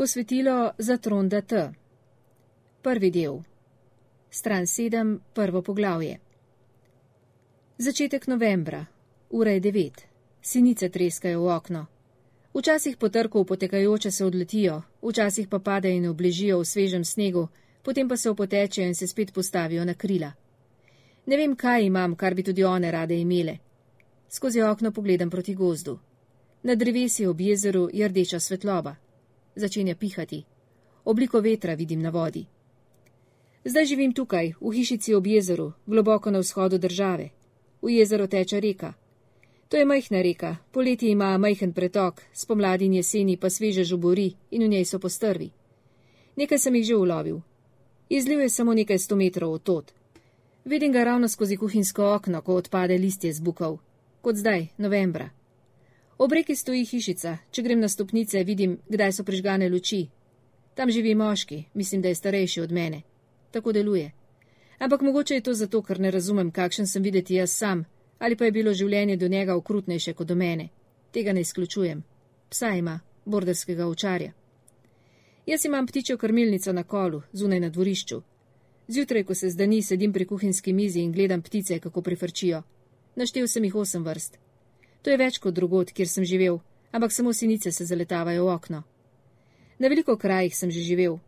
Posvetilo za Tronda T. Prvi del. Stran 7, prvo poglavje. Začetek novembra, ura je 9, sinice treskajo v okno. Včasih potrkov potekajoče se odletijo, včasih pa padejo in obležijo v svežem snegu, potem pa se opotečejo in se spet postavijo na krila. Ne vem, kaj imam, kar bi tudi one rade imele. Skozi okno pogledam proti gozdu. Na drevesi ob jezeru je rdeča svetloba začenja pihati. Obliko vetra vidim na vodi. Zdaj živim tukaj, v hišici ob jezeru, globoko na vzhodu države. V jezero teče reka. To je majhna reka, poleti ima majhen pretok, spomladi in jeseni pa sveže žubori in v njej so postrvi. Nekaj sem jih že ulovil. Izliv je samo nekaj sto metrov od tot. Vidim ga ravno skozi kuhinjsko okno, ko odpade listje z bukov. Kot zdaj, novembra. Ob reki stoji hišica, če grem na stopnice, vidim, kdaj so prižgane luči. Tam živi moški, mislim, da je starejši od mene. Tako deluje. Ampak mogoče je to zato, ker ne razumem, kakšen sem videti jaz sam, ali pa je bilo življenje do njega okrutnejše kot do mene. Tega ne izključujem. Psa ima, borderskega očarja. Jaz imam ptičjo krmilnico na kolu, zunaj na dvorišču. Zjutraj, ko se zdani, sedim pri kuhinjski mizi in gledam ptice, kako prifrčijo. Naštel sem jih osem vrst. To je več kot drugod, kjer sem živel, ampak samo sinice se zaletavajo v okno. Na veliko krajih sem že živel.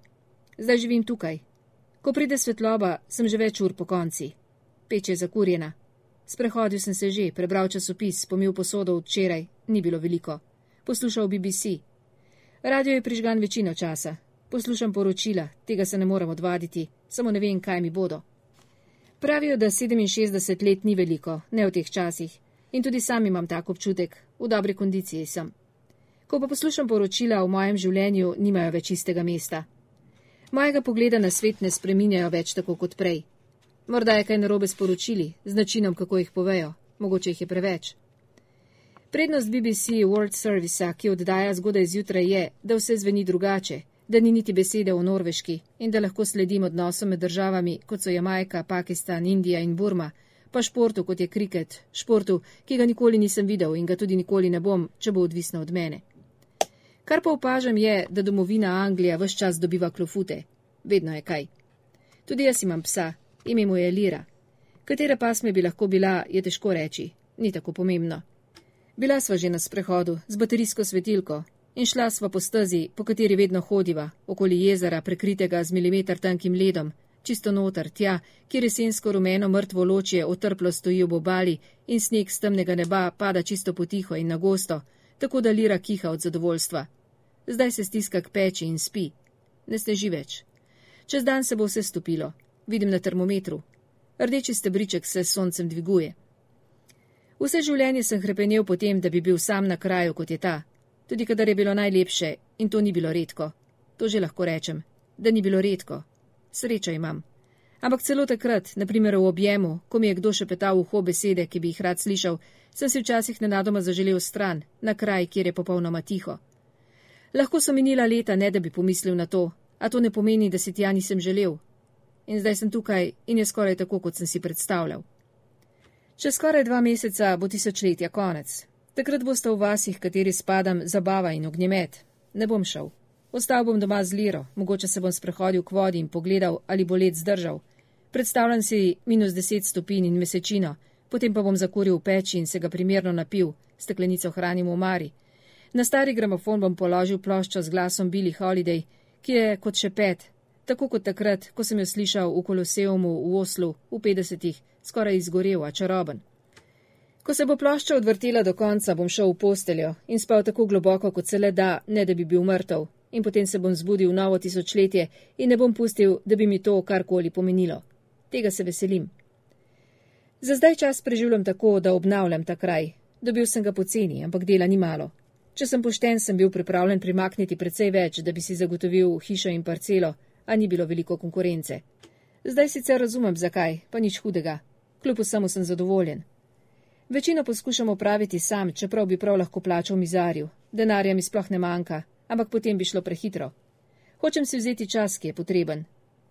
Zdaj živim tukaj. Ko pride svetloba, sem že več ur po konci. Peč je zakurjena. Sprehodil sem se že, prebral časopis, pomil posodo včeraj, ni bilo veliko. Poslušal BBC. Radio je prižgan večino časa. Poslušam poročila, tega se ne morem odvaditi, samo ne vem, kaj mi bodo. Pravijo, da 67 let ni veliko, ne v teh časih. In tudi sam imam tak občutek, v dobri kondiciji sem. Ko pa poslušam poročila o mojem življenju, nimajo več istega mesta. Mojega pogleda na svet ne spreminjajo več tako kot prej. Morda je kaj narobe s poročili, z načinom, kako jih povejo, mogoče jih je preveč. Prednost BBC World Service, ki oddaja zgodaj zjutraj, je, da vse zveni drugače, da ni niti besede o norveški in da lahko sledim odnosom med državami, kot so Jamajka, Pakistan, Indija in Burma, pa športu, kot je kriket, športu, ki ga nikoli nisem videl in ga tudi nikoli ne bom, če bo odvisno od mene. Kar pa opažam je, da domovina Anglija vse čas dobiva klofute. Vedno je kaj. Tudi jaz imam psa, ime mu je Lira. Katera pasme bi lahko bila, je težko reči, ni tako pomembno. Bila sva že na sprehodu z baterijsko svetilko in šla sva po stezi, po kateri vedno hodiva, okoli jezera, prekritega z milimeter tankim ledom, čisto noter, tja, kjer jesensko rumeno mrtvo ločje otrplo stoji ob obali in sneg z temnega neba pada čisto potiho in na gosto, tako da lira kiha od zadovoljstva. Zdaj se stiska k peči in spi. Ne sneži več. Čez dan se bo vse stopilo. Vidim na termometru. Rdeči stebriček se s soncem dviguje. Vse življenje sem hrepenel potem, da bi bil sam na kraju, kot je ta. Tudi kadar je bilo najlepše in to ni bilo redko. To že lahko rečem, da ni bilo redko. Srečo imam. Ampak celo takrat, naprimer v objemu, ko mi je kdo še petal uho besede, ki bi jih rad slišal, sem si včasih nenadoma zaželel stran, na kraj, kjer je popolnoma tiho. Lahko so minila leta, ne da bi pomislil na to, a to ne pomeni, da si tja nisem želel. In zdaj sem tukaj in je skoraj tako, kot sem si predstavljal. Čez skoraj dva meseca bo tisočletja konec. Takrat boste v vasih, kateri spadam, zabava in ognjemet. Ne bom šel. Ostal bom doma z liro, mogoče se bom sprehodil k vodi in pogledal, ali bo let zdržal. Predstavljam si minus deset stopinj in mesečino, potem pa bom zakuril v peči in se ga primerno napil, steklenico hranim v mari. Na stari gramofon bom položil ploščo z glasom Billy Holiday, ki je kot še pet, tako kot takrat, ko sem jo slišal v Koloseumu v Oslu v 50-ih, skoraj izgorel, a čaroben. Ko se bo plošča odvrtela do konca, bom šel v posteljo in spal tako globoko, kot se le da, ne da bi bil mrtev, in potem se bom zbudil v novo tisočletje in ne bom pustil, da bi mi to karkoli pomenilo. Tega se veselim. Za zdaj čas preživljam tako, da obnavljam ta kraj. Dobil sem ga poceni, ampak dela ni malo. Če sem pošten, sem bil pripravljen primakniti precej več, da bi si zagotovil hišo in parcelo, a ni bilo veliko konkurence. Zdaj sicer razumem, zakaj, pa nič hudega. Kljub vsemu sem zadovoljen. Večino poskušam opraviti sam, čeprav bi prav lahko plačal mizarju. Denarja mi sploh ne manjka, ampak potem bi šlo prehitro. Hočem si vzeti čas, ki je potreben.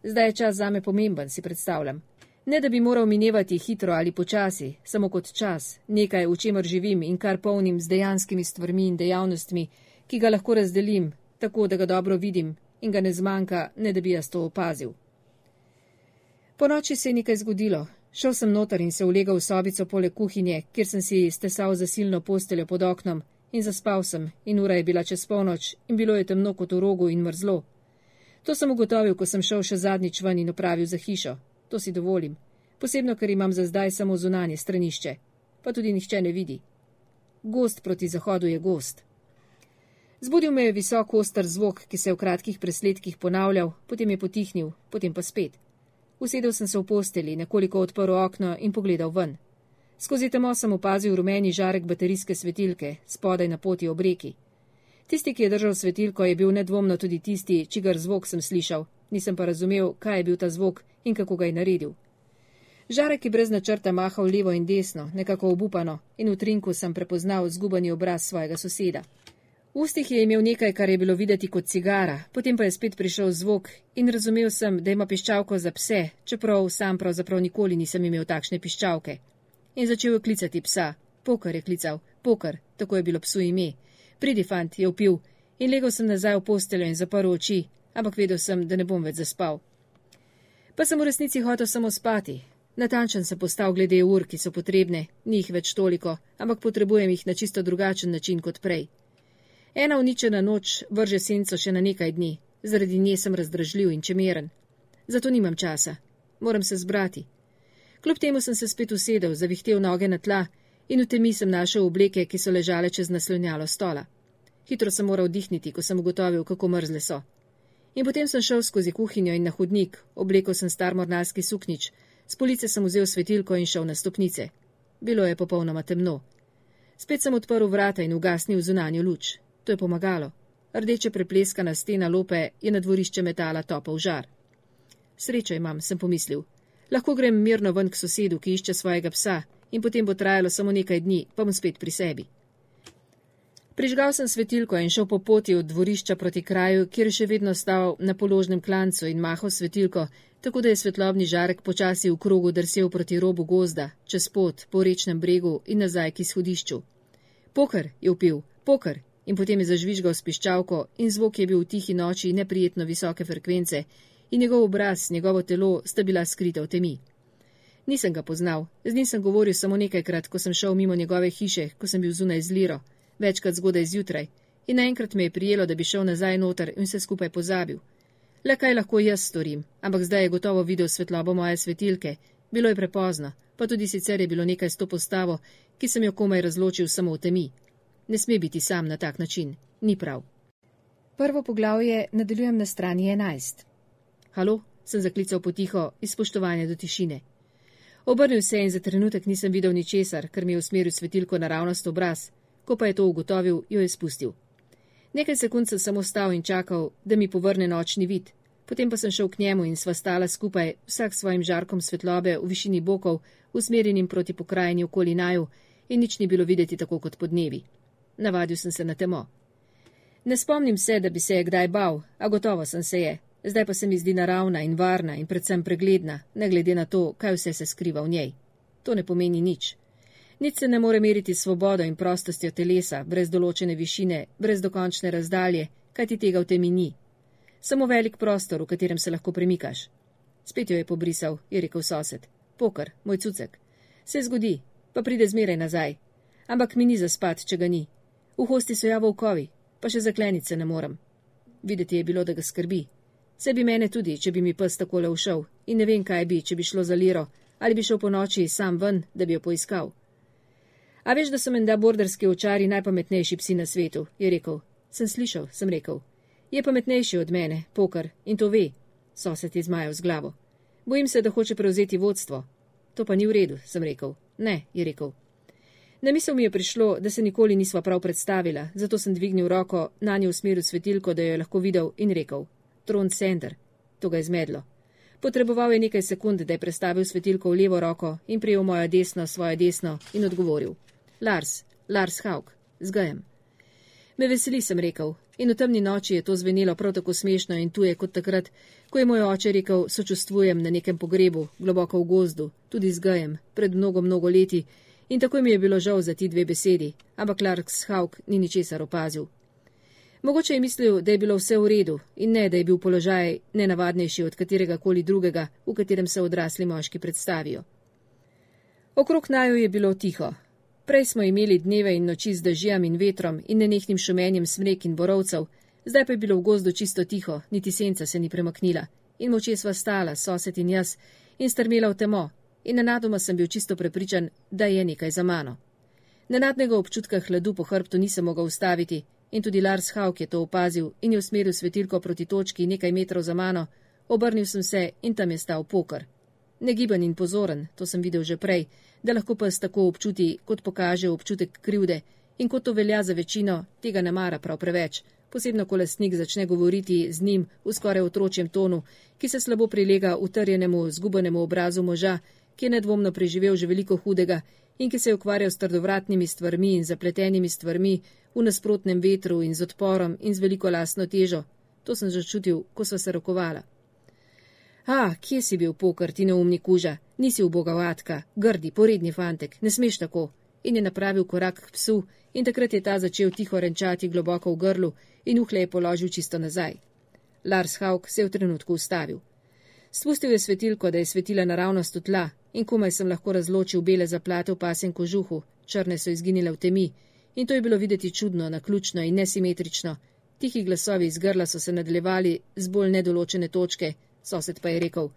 Zdaj je čas zame pomemben, si predstavljam. Ne da bi moral minevati hitro ali počasi, samo kot čas, nekaj, v čemer živim in kar polnim z dejanskimi stvarmi in dejavnostmi, ki ga lahko razdelim, tako da ga dobro vidim in ga ne zmanjka, ne da bi jaz to opazil. Po noči se je nekaj zgodilo. Šel sem noter in se ulegal v sobico poleg kuhinje, kjer sem si stesal zasilno posteljo pod oknom in zaspal sem, in ura je bila čez polnoč in bilo je temno kot v rogu in mrzlo. To sem ugotovil, ko sem šel še zadnjič ven in opravil za hišo. To si dovolim. Posebno, ker imam za zdaj samo zunanje stranišče. Pa tudi nihče ne vidi. Gost proti zahodu je gost. Zbudil me je visok ostr zvok, ki se je v kratkih presledkih ponavljal, potem je potihnil, potem pa spet. Usedel sem se v posteli, nekoliko odprl okno in pogledal ven. Skozi temo sem opazil rumeni žarek baterijske svetilke, spodaj na poti ob reki. Tisti, ki je držal svetilko, je bil nedvomno tudi tisti, čigar zvok sem slišal, nisem pa razumel, kaj je bil ta zvok in kako ga je naredil. Žarek je brez načrta mahal levo in desno, nekako obupano, in v trinku sem prepoznal zgubani obraz svojega soseda. V ustih je imel nekaj, kar je bilo videti kot cigara, potem pa je spet prišel zvok in razumel sem, da ima piščalko za pse, čeprav sam pravzaprav nikoli nisem imel takšne piščalke. In začel je klicati psa. Poker je klical, poker, tako je bilo psu ime. Pridi, fant, je upil in legel sem nazaj v posteljo in zaprl oči, ampak vedel sem, da ne bom več zaspal. Pa sem v resnici hotel samo spati. Natančen sem postal glede ur, ki so potrebne, ni jih več toliko, ampak potrebujem jih na čisto drugačen način kot prej. Ena uničena noč vrže senco še na nekaj dni, zaradi nje sem razdražljiv in čemeren. Zato nimam časa. Moram se zbrati. Kljub temu sem se spet usedel, zavihtel noge na tla in v temi sem našel obleke, ki so ležale čez naslonjalo stola. Hitro sem moral dihniti, ko sem ugotovil, kako mrzle so. In potem sem šel skozi kuhinjo in na hodnik, oblekel sem star mornarski suknič, s police sem vzel svetilko in šel na stopnice. Bilo je popolnoma temno. Spet sem odprl vrata in ugasnil zunanjo luč. To je pomagalo. Rdeče prepleskana stena lope je na dvorišče metala topov žar. Srečo imam, sem pomislil. Lahko grem mirno ven k sosedu, ki išče svojega psa, in potem bo trajalo samo nekaj dni, pa bom spet pri sebi. Prižgal sem svetilko in šel po poti od dvorišča proti kraju, kjer je še vedno stal na položnem klancu in mahal svetilko, tako da je svetlobni žarek počasi v krogu drsel proti robu gozda, čez pot, po rečnem bregu in nazaj k izhodišču. Poker je upil, poker in potem je zažvižgal s piščalko in zvok je bil v tihi noči neprijetno visoke frekvence in njegov obraz, njegovo telo sta bila skrita v temi. Nisem ga poznal, z njim sem govoril samo nekajkrat, ko sem šel mimo njegove hiše, ko sem bil zunaj z Liro, večkrat zgodaj zjutraj, in naenkrat me je prijelo, da bi šel nazaj noter in vse skupaj pozabil. Le kaj lahko jaz storim, ampak zdaj je gotovo videl svetlobo moje svetilke, bilo je prepozno, pa tudi sicer je bilo nekaj s to postavo, ki sem jo komaj razločil samo v temi. Ne sme biti sam na tak način, ni prav. Prvo poglavje nadaljujem na strani 11. Halo, sem zaklical potiho iz spoštovanja do tišine. Obrnil se in za trenutek nisem videl ničesar, ker mi je usmeril svetilko naravnost obraz, ko pa je to ugotovil, jo je spustil. Nekaj sekund sem samo stal in čakal, da mi povrne nočni vid, potem pa sem šel k njemu in sva stala skupaj, vsak svojim žarkom svetlobe v višini bokov, usmerjenim proti pokrajini okoli naju, in nič ni bilo videti tako kot podnevi navadil sem se na temo. Ne spomnim se, da bi se je kdaj bal, a gotovo sem se je. Zdaj pa se mi zdi naravna in varna in predvsem pregledna, ne glede na to, kaj vse se skriva v njej. To ne pomeni nič. Nič se ne more meriti svobodo in prostostjo telesa, brez določene višine, brez dokončne razdalje, kaj ti tega v temi ni. Samo velik prostor, v katerem se lahko premikaš. Spet jo je pobrisal, je rekel sosed. Pokr, moj cucek. Se zgodi, pa pride zmeraj nazaj. Ampak mi ni za spat, če ga ni. V hosti so javolkovi, pa še zaklenice ne morem. Videti je bilo, da ga skrbi. Se bi mene tudi, če bi mi pes takole ušel, in ne vem, kaj bi, če bi šlo za liro, ali bi šel po noči sam ven, da bi jo poiskal. A veš, da so menda borderski očari najpametnejši psi na svetu, je rekel. Sem slišal, sem rekel. Je pametnejši od mene, pokar, in to ve. Sosed je zmajal z glavo. Bojim se, da hoče prevzeti vodstvo. To pa ni v redu, sem rekel. Ne, je rekel. Na misel mi je prišlo, da se nikoli nisva prav predstavila, zato sem dvignil roko na njo v smeru svetilko, da jo je lahko videl in rekel: Tron Sender. To ga je zmedlo. Potreboval je nekaj sekund, da je prestavil svetilko v levo roko in prijel mojo desno, svojo desno in odgovoril: Lars, Lars Hauk, zgajem. Me veseli, sem rekel, in v temni noči je to zvenelo prav tako smešno in tuje kot takrat, ko je moj oče rekel: Sočustvujem na nekem pogrebu, globoko v gozdu, tudi zgajem, pred mnogo, mnogo leti In tako mi je bilo žal za ti dve besedi, ampak Clark Schauk ni ničesar opazil. Mogoče je mislil, da je bilo vse v redu in ne, da je bil položaj nenavadnejši od katerega koli drugega, v katerem se odrasli moški predstavijo. Okrog naju je bilo tiho. Prej smo imeli dneve in noči z dežjem in vetrom in nenehnim šumenjem smrek in borovcev, zdaj pa je bilo v gozdu čisto tiho, niti senca se ni premaknila in moče sva stala, sosed in jaz, in strmela v temo, in nenadoma sem bil čisto prepričan, da je nekaj za mano. Nenadnega občutka hladu po hrbtu nisem mogel ustaviti in tudi Lars Hauk je to opazil in je usmeril svetilko proti točki nekaj metrov za mano, obrnil sem se in tam je stal pokr. Negiben in pozoren, to sem videl že prej, da lahko pes tako občuti, kot pokaže občutek krivde. In kot to velja za večino, tega ne mara prav preveč, posebno ko lasnik začne govoriti z njim v skoraj otročjem tonu, ki se slabo prilega utrjenemu, zgubenemu obrazu moža, ki je nedvomno preživel že veliko hudega in ki se je ukvarjal s trdovratnimi stvarmi in zapletenimi stvarmi v nasprotnem vetru in z odporom in z veliko lasno težo. To sem začutil, ko sva se rokovala. A, kje si bil pokr, ti neumni kuža? Nisi ubogavatka, grdi, poredni fantek, ne smeš tako. In je napravil korak k psu, in takrat je ta začel tiho renčati globoko v grlu in uhle je položil čisto nazaj. Lars Hauk se je v trenutku ustavil. Spustil je svetilko, da je svetila naravnost v tla, in komaj sem lahko razločil bele zaplate v pasem kožuhu, črne so izginile v temi, in to je bilo videti čudno, naključno in nesimetrično. Tihi glasovi iz grla so se nadaljevali z bolj nedoločene točke, sosed pa je rekel: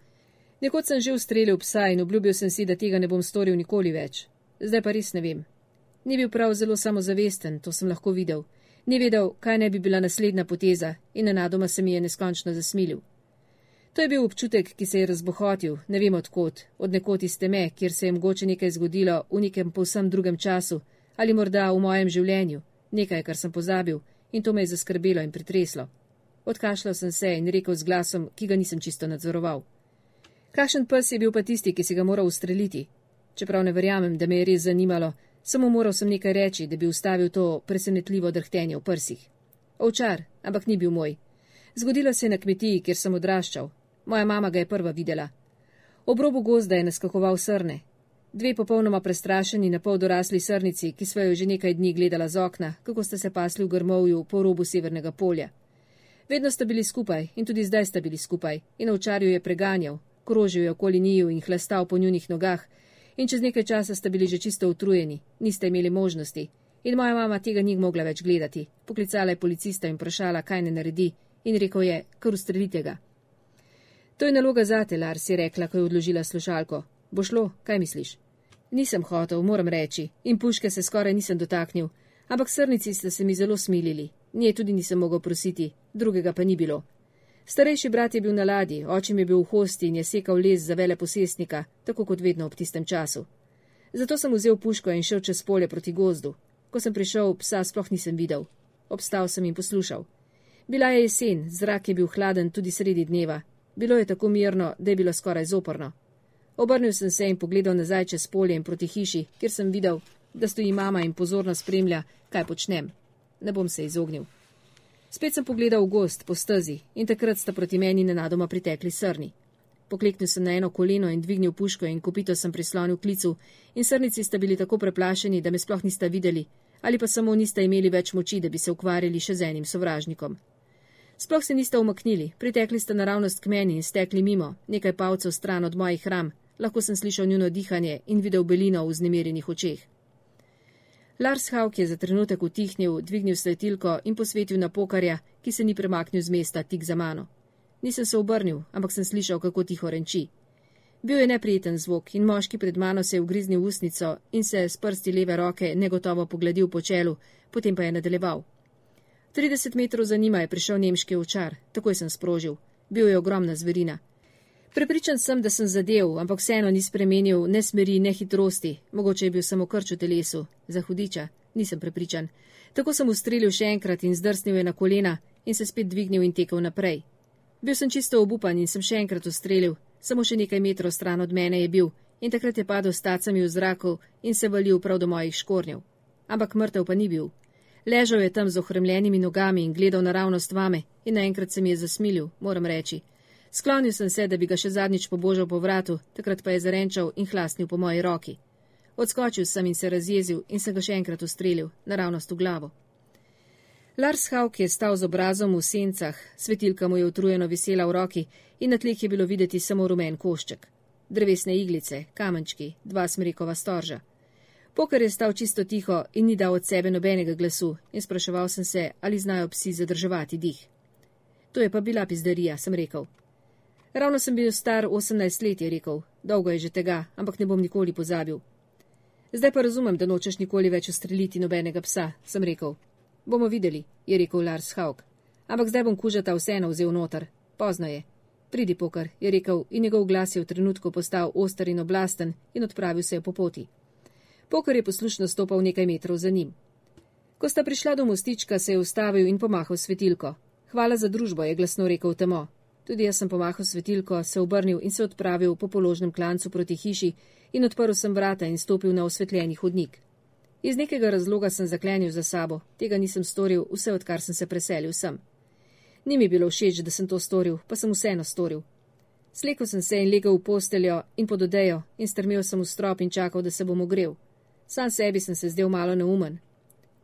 Nekoč sem že ustrelil psa in obljubil sem si, da tega ne bom storil nikoli več. Zdaj pa res ne vem. Ni bil prav zelo samozavesten, to sem lahko videl. Ni vedel, kaj ne bi bila naslednja poteza in nenadoma se mi je neskončno zasmilil. To je bil občutek, ki se je razbohotil, ne vem odkot, od nekot iz teme, kjer se je mogoče nekaj zgodilo v nekem povsem drugem času ali morda v mojem življenju, nekaj, kar sem pozabil in to me je zaskrbelo in pretreslo. Odkašljal sem se in rekel z glasom, ki ga nisem čisto nadzoroval. Kakšen pes je bil pa tisti, ki si ga moral ustreliti? Čeprav ne verjamem, da me je res zanimalo, samo moral sem nekaj reči, da bi ustavil to presenetljivo drhtenje v prsih. Ovčar, ampak ni bil moj. Zgodilo se je na kmetiji, kjer sem odraščal. Moja mama ga je prva videla. Ob robu gozda je naskakoval srne. Dve popolnoma prestrašeni na pol dorasli srnici, ki svo jo že nekaj dni gledala z okna, kako sta se pasli v grmovju po robu severnega polja. Vedno sta bili skupaj in tudi zdaj sta bili skupaj in ovčarju je preganjal, krožil je okoli njiju in hlastal po njunih nogah, in čez nekaj časa sta bili že čisto utrujeni, niste imeli možnosti. In moja mama tega ni mogla več gledati. Poklicala je policista in vprašala, kaj ne naredi, in rekel je, kar ustrelite ga. To je naloga zate, Lars je rekla, ko je odložila slušalko. Bo šlo, kaj misliš? Nisem hotel, moram reči, in puške se skoraj nisem dotaknil, ampak srnici ste se mi zelo smilili. Nje tudi nisem mogel prositi, drugega pa ni bilo. Starejši brat je bil na ladji, očim je bil v hosti in je sekal les za vele posestnika, tako kot vedno ob tistem času. Zato sem vzel puško in šel čez polje proti gozdu. Ko sem prišel, psa sploh nisem videl. Obstal sem in poslušal. Bila je jesen, zrak je bil hladen tudi sredi dneva. Bilo je tako mirno, da je bilo skoraj zoporno. Obrnil sem se in pogledal nazaj čez polje in proti hiši, kjer sem videl, da stoji mama in pozorno spremlja, kaj počnem. Ne bom se izognil. Spet sem pogledal v gost po stezi in takrat sta proti meni nenadoma pritekli srni. Pokleknil sem na eno koleno in dvignil puško in kopito sem prislonil klicu in srnici sta bili tako preplašeni, da me sploh nista videli ali pa samo nista imeli več moči, da bi se ukvarjali še z enim sovražnikom. Sploh se nista umaknili, pritekli sta naravnost k meni in stekli mimo, nekaj pavcev stran od mojih ram, lahko sem slišal njuno dihanje in videl belino v znemirjenih očeh. Lars Hauk je za trenutek utihnil, dvignil svetilko in posvetil na pokarja, ki se ni premaknil z mesta tik za mano. Nisem se obrnil, ampak sem slišal, kako tiho renči. Bil je neprijeten zvok in moški pred mano se je ugriznil v usnico in se s prsti leve roke negotovo pogledil po čelu, potem pa je nadaljeval. 30 metrov za njima je prišel nemški očar, takoj sem sprožil. Bil je ogromna zverina. Prepričan sem, da sem zadev, ampak vseeno ni spremenil ne smeri, ne hitrosti, mogoče je bil samo krč v telesu, za hudiča, nisem prepričan. Tako sem ustrelil še enkrat in zdrsnil je na kolena in se spet dvignil in tekel naprej. Bil sem čisto obupan in sem še enkrat ustrelil, samo še nekaj metrov stran od mene je bil in takrat je padel s tacami v zraku in se valil prav do mojih škornjev. Ampak mrtev pa ni bil. Ležal je tam z ohremljenimi nogami in gledal naravnost vame in naenkrat se mi je zasmilil, moram reči. Sklonil sem se, da bi ga še zadnjič pobožal po vratu, takrat pa je zarenčal in hlasnil po moji roki. Odskočil sem in se razjezil in sem ga še enkrat ustrelil, naravnost v glavo. Lars Hauk je stal z obrazom v sencah, svetilka mu je utrujeno visela v roki in na tleh je bilo videti samo rumen košček. Drevesne iglice, kamenčki, dva smrekova storža. Poker je stal čisto tiho in ni dal od sebe nobenega glasu in spraševal sem se, ali znajo psi zadrževati dih. To je pa bila pizdarija, sem rekel. Ravno sem bil star 18 let, je rekel, dolgo je že tega, ampak ne bom nikoli pozabil. Zdaj pa razumem, da nočeš nikoli več ustreliti nobenega psa, sem rekel. Bomo videli, je rekel Lars Haug. Ampak zdaj bom kužata vseeno vzel noter. Pozno je. Pridi, poker, je rekel in njegov glas je v trenutku postal oster in oblasten in odpravil se je po poti. Poker je poslušno stopal nekaj metrov za njim. Ko sta prišla do mostička, se je ustavil in pomahal svetilko. Hvala za družbo, je glasno rekel temo. Tudi jaz sem pomahal svetilko, se obrnil in se odpravil po položnem klancu proti hiši in odprl sem vrata in stopil na osvetljeni hodnik. Iz nekega razloga sem zaklenil za sabo, tega nisem storil, vse odkar sem se preselil sem. Ni mi bilo všeč, da sem to storil, pa sem vseeno storil. Slekel sem se in legel v posteljo in pod odejo in strmel sem v strop in čakal, da se bom ogrel. Sam sebi sem se zdel malo neumen.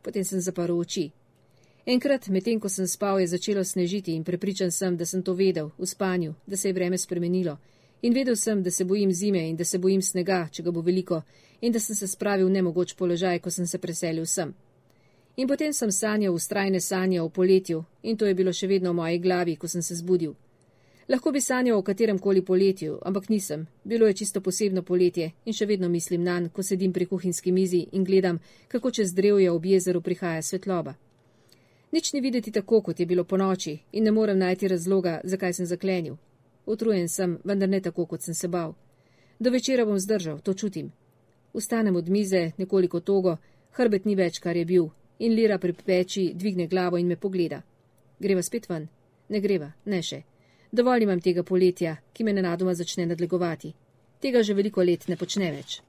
Potem sem zaprl oči. Enkrat, medtem ko sem spal, je začelo snežiti in prepričan sem, da sem to vedel v spanju, da se je vreme spremenilo. In vedel sem, da se bojim zime in da se bojim snega, če ga bo veliko, in da sem se spravil v nemogoč položaj, ko sem se preselil sem. In potem sem sanjal ustrajne sanje o poletju, in to je bilo še vedno v moji glavi, ko sem se zbudil. Lahko bi sanjal o katerem koli poletju, ampak nisem. Bilo je čisto posebno poletje in še vedno mislim na njen, ko sedim pri kuhinjski mizi in gledam, kako čez drevje ob jezeru prihaja svetloba. Nič ni videti tako, kot je bilo po noči in ne morem najti razloga, zakaj sem zaklenil. Utrujen sem, vendar ne tako, kot sem se bal. Do večera bom zdržal, to čutim. Vstanem od mize, nekoliko togo, hrbet ni več, kar je bil, in lira pri peči dvigne glavo in me pogleda. Greva spet ven? Ne greva, ne še. Dovolj imam tega poletja, ki me nenadoma začne nadlegovati. Tega že veliko let ne počne več.